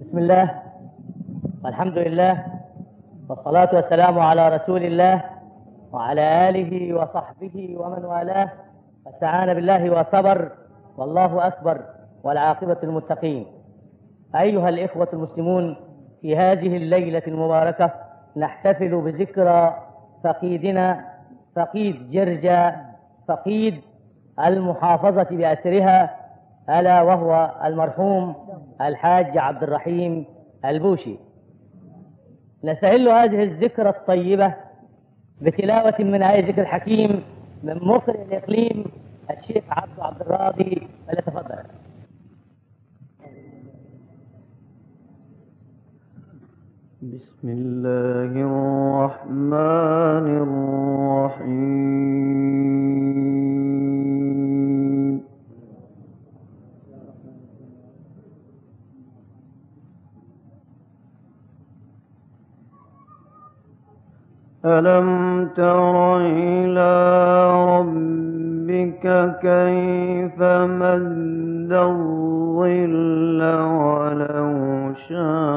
بسم الله. والحمد لله. والصلاة والسلام على رسول الله وعلى آله وصحبه ومن والاه. واستعان بالله وصبر. والله أكبر. والعاقبة المتقين أيها الإخوة المسلمون في هذه الليلة المباركة نحتفل بذكرى فقيدنا فقيد جرجا فقيد المحافظة بأسرها ألا وهو المرحوم الحاج عبد الرحيم البوشي. نستهل هذه الذكرى الطيبة بتلاوة من آية ذكر الحكيم من مقرئ الإقليم الشيخ عبد عبد الراضي فليتفضل بسم الله الرحمن الرحيم. ألم تر إلى ربك كيف مد الظل ولو شاء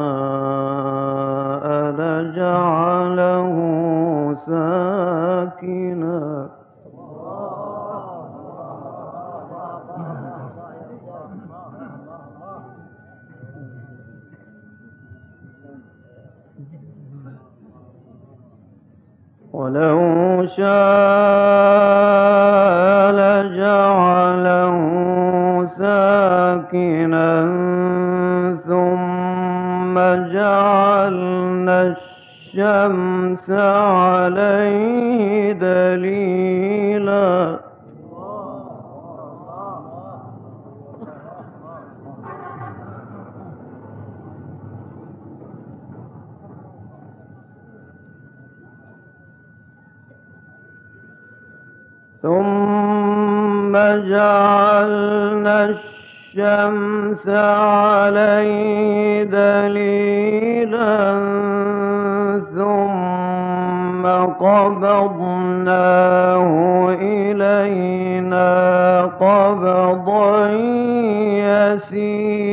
شاء لجعله ساكنا ثم جعلنا الشمس عليه دليلا. ثم جعلنا الشمس عليه دليلا ثم قبضناه إلينا قبضا يسيرا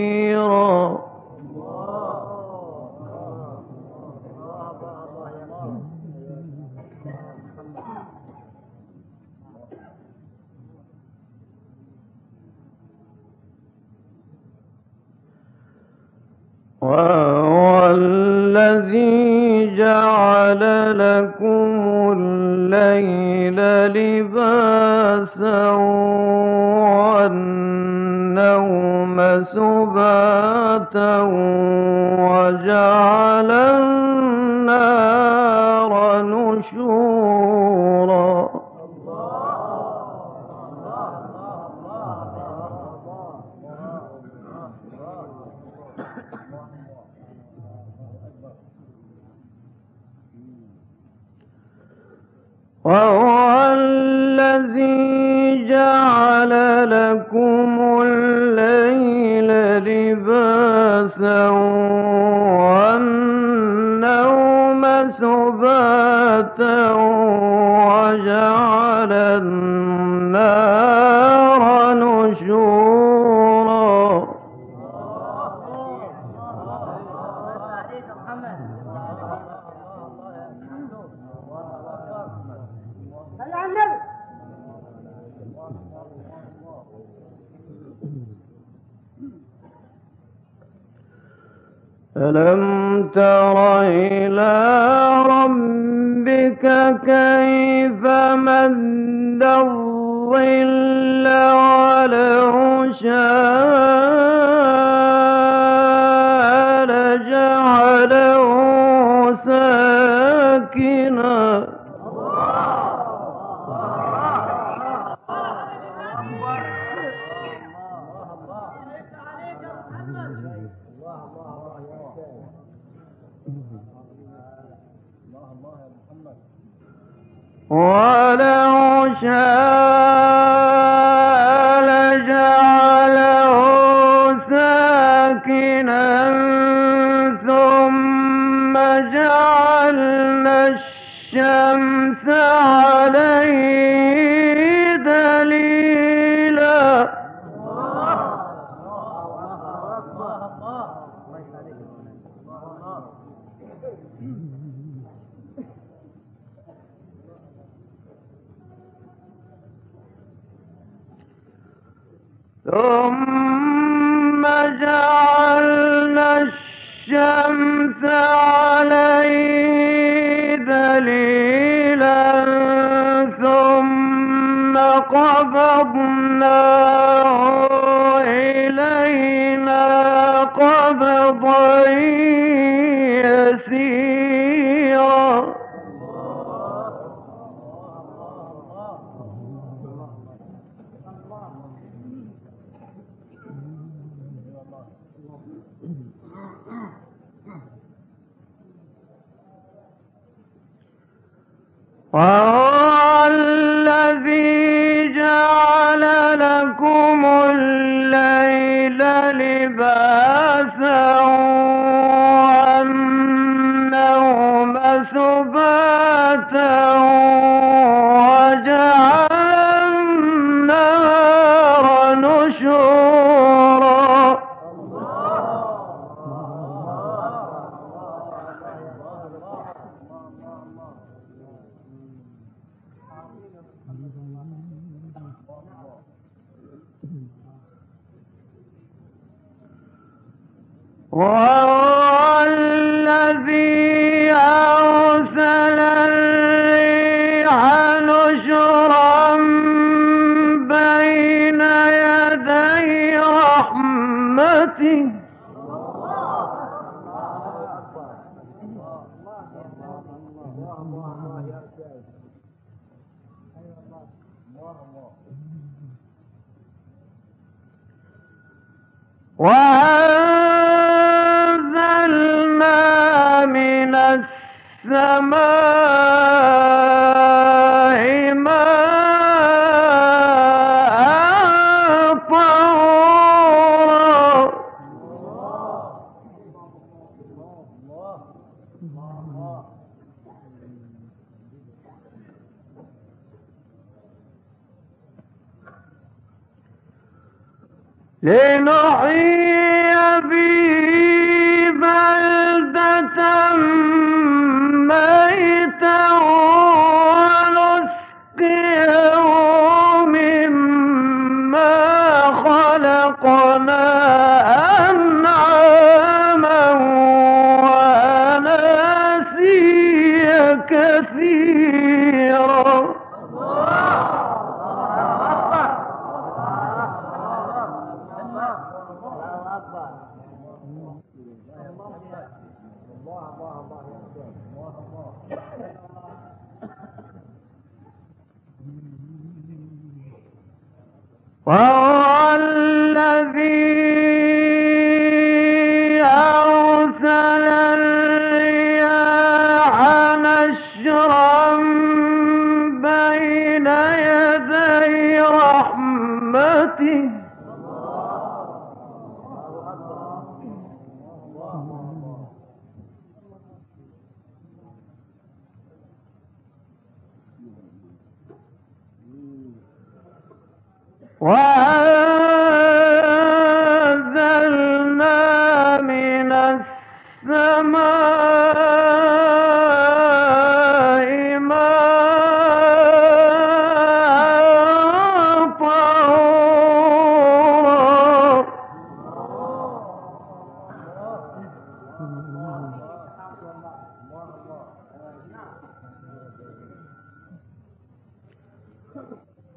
لباسا والنوم سباتا وجعل تر إلى ربك كيف مد الظل ولو شاء ثم جعلنا الشمس عليه دليلا ثم قبضناه Passover. السماء ماء طورا. لنحيي وهو الذي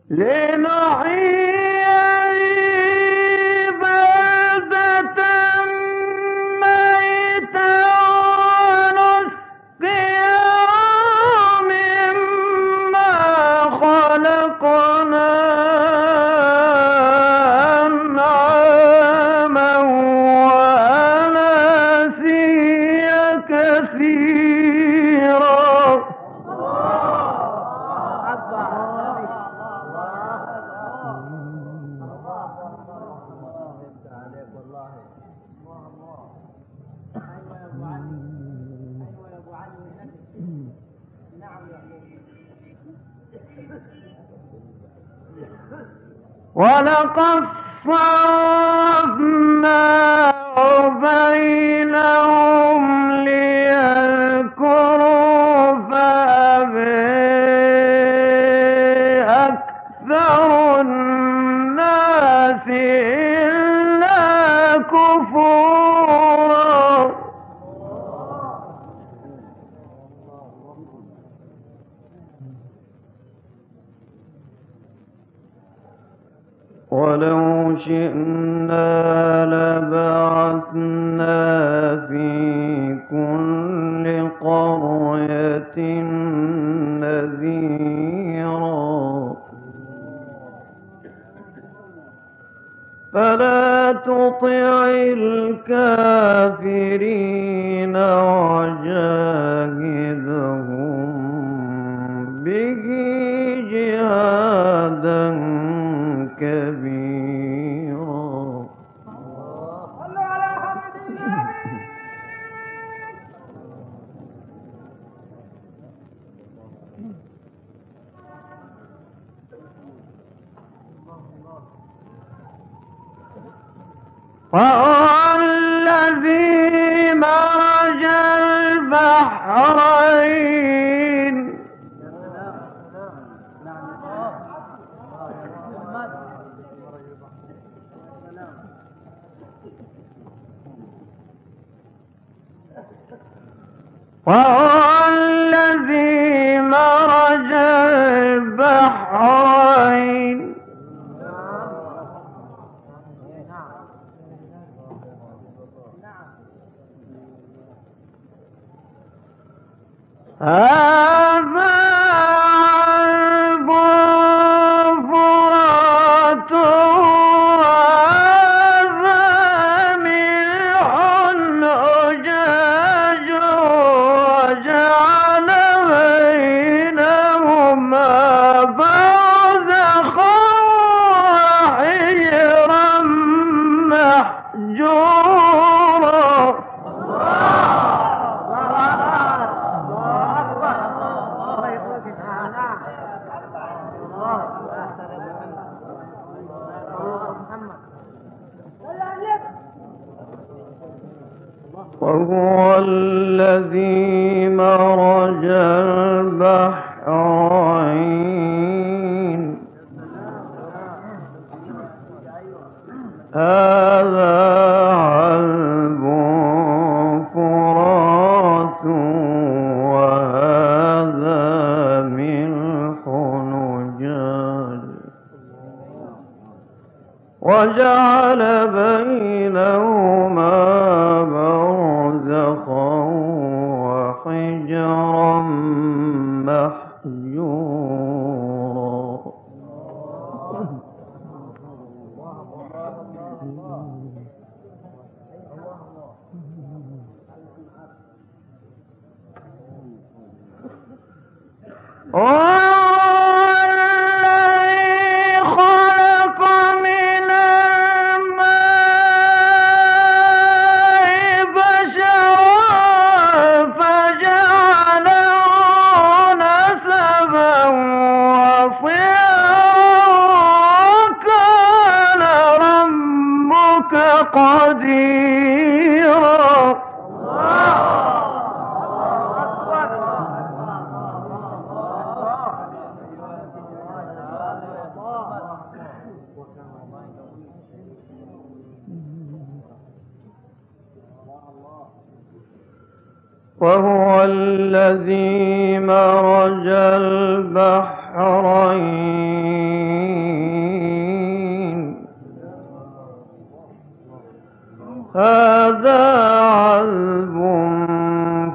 لنعيد Oh. الدارين هذا عذب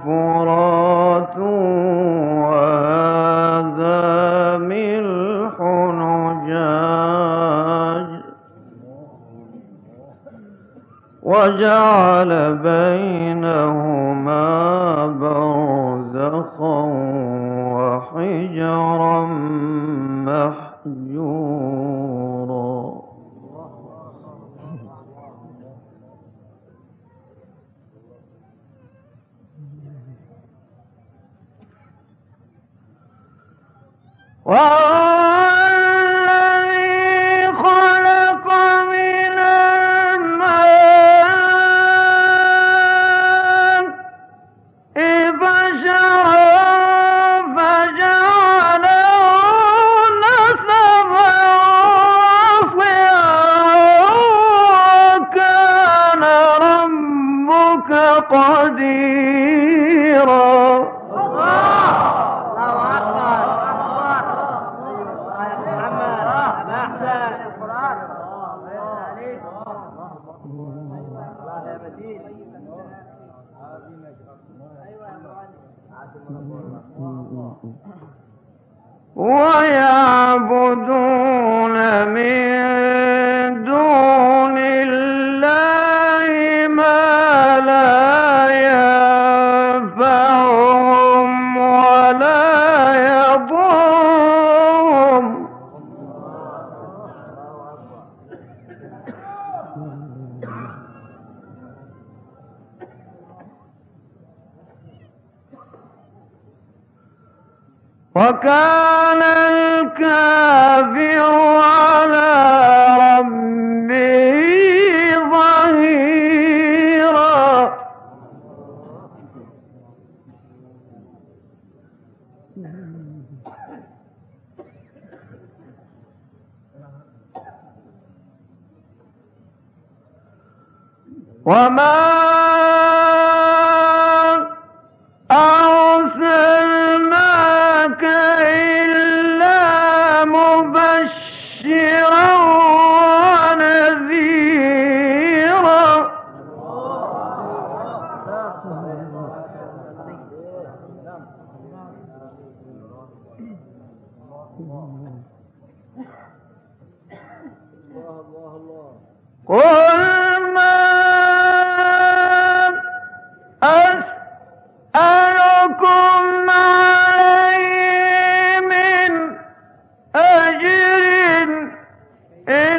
فرات وهذا ملح نجاج. وجعل بين وما Eh,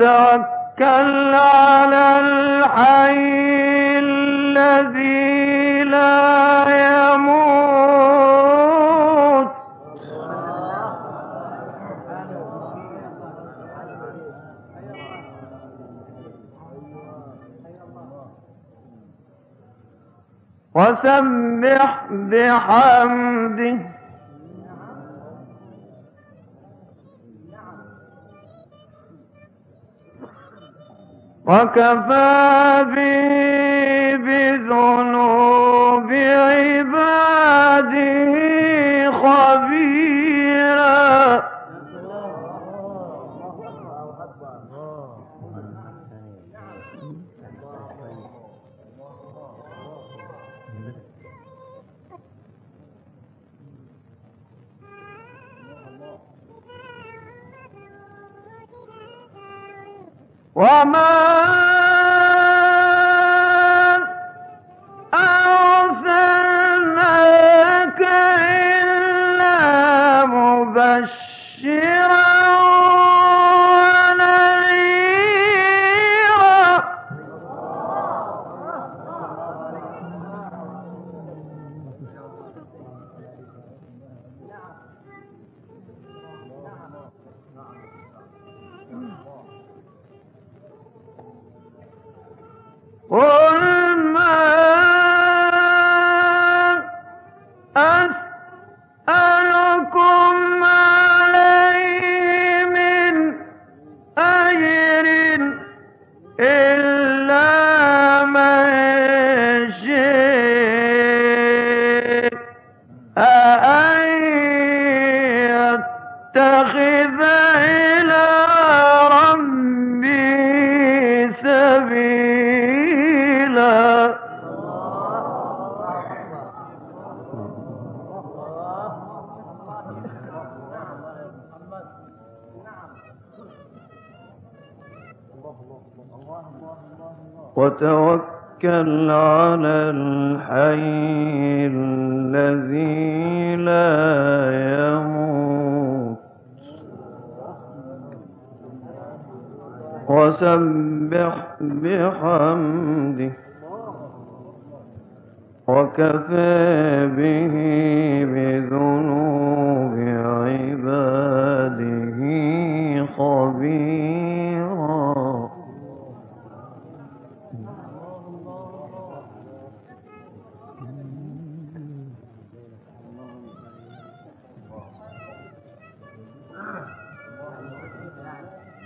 وتوكل على الحي الذي لا يموت. وسبح بحمده. وكفى به بذنوب عباده خبيرا. وما وتوكل على الحي الذي لا يموت. وسبح بحمده. وكفى به بذنوب عباده خبيرا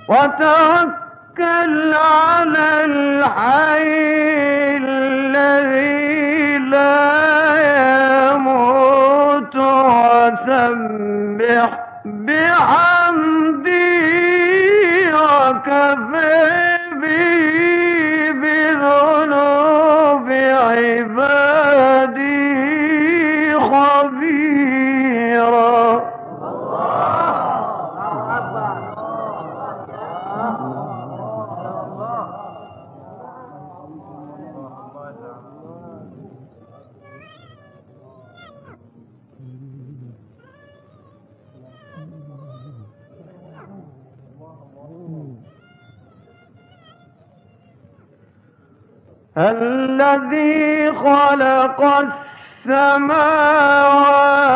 وتوكل على الحي السماوات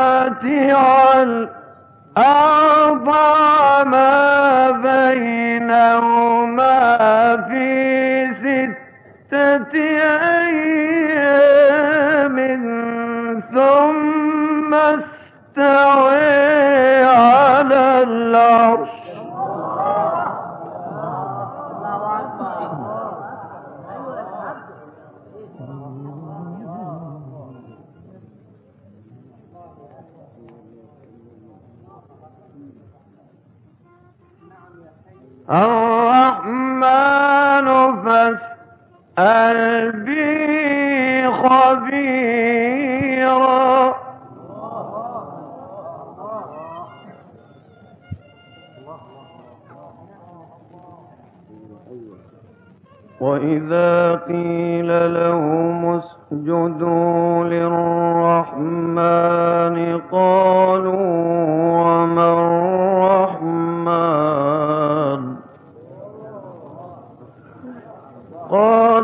والأرض وما بينهما في ستة أيام ثم استوى على العرش. الرحمن فاسأل به خبيرا. وإذا قيل لهم اسجدوا للرحمن قالوا قالوا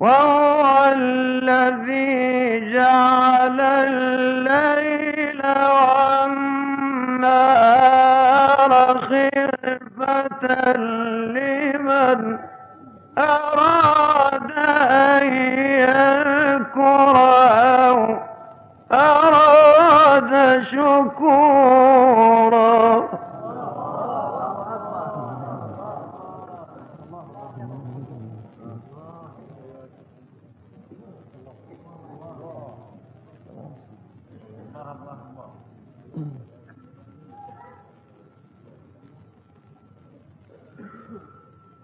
وهو الذي جعل الليل والنار خلفة لمن أراد أن شكورا.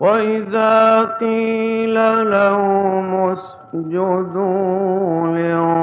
وإذا قيل لهم اسجدوا لربهم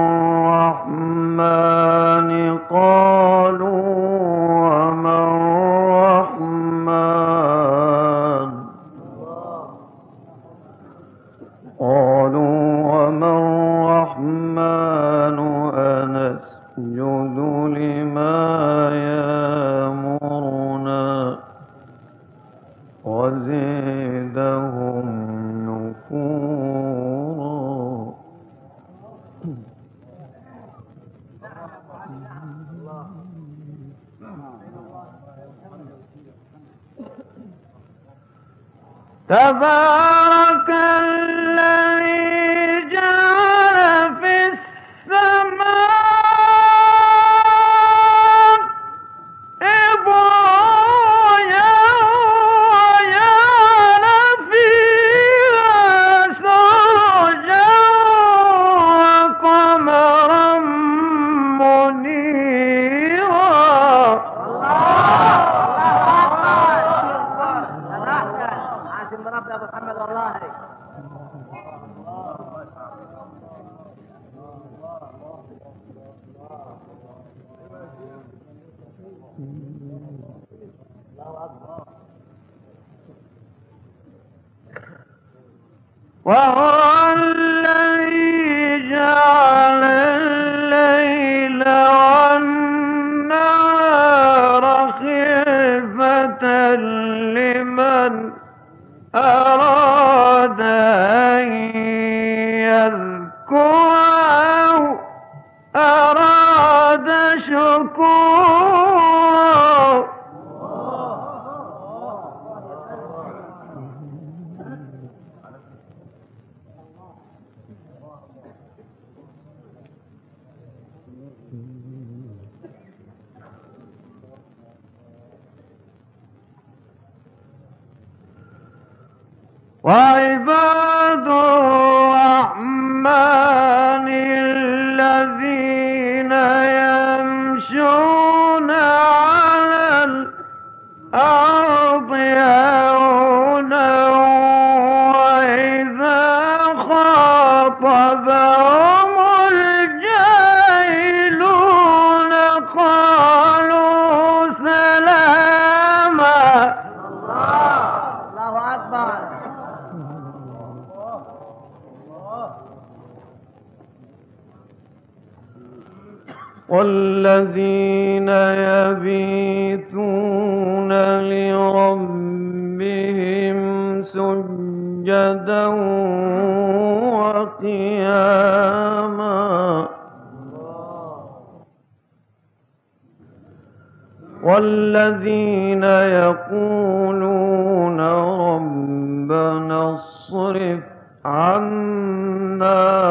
Why, Bob? والذين يقولون ربنا اصرف عنا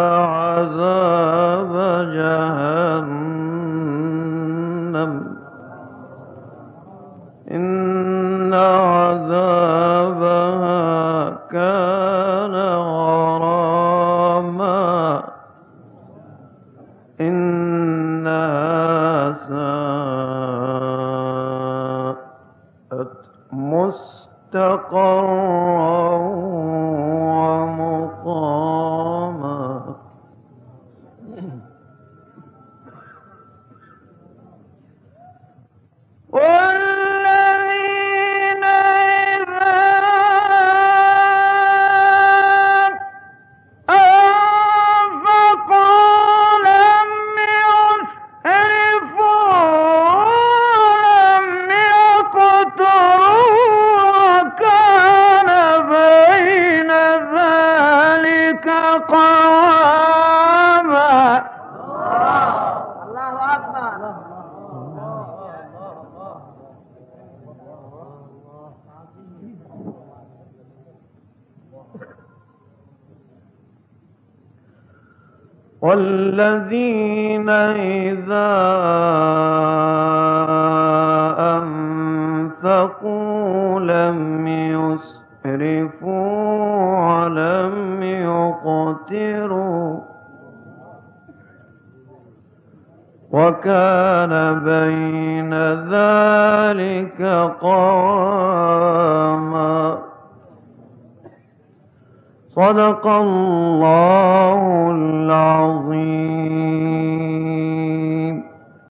والذين إذا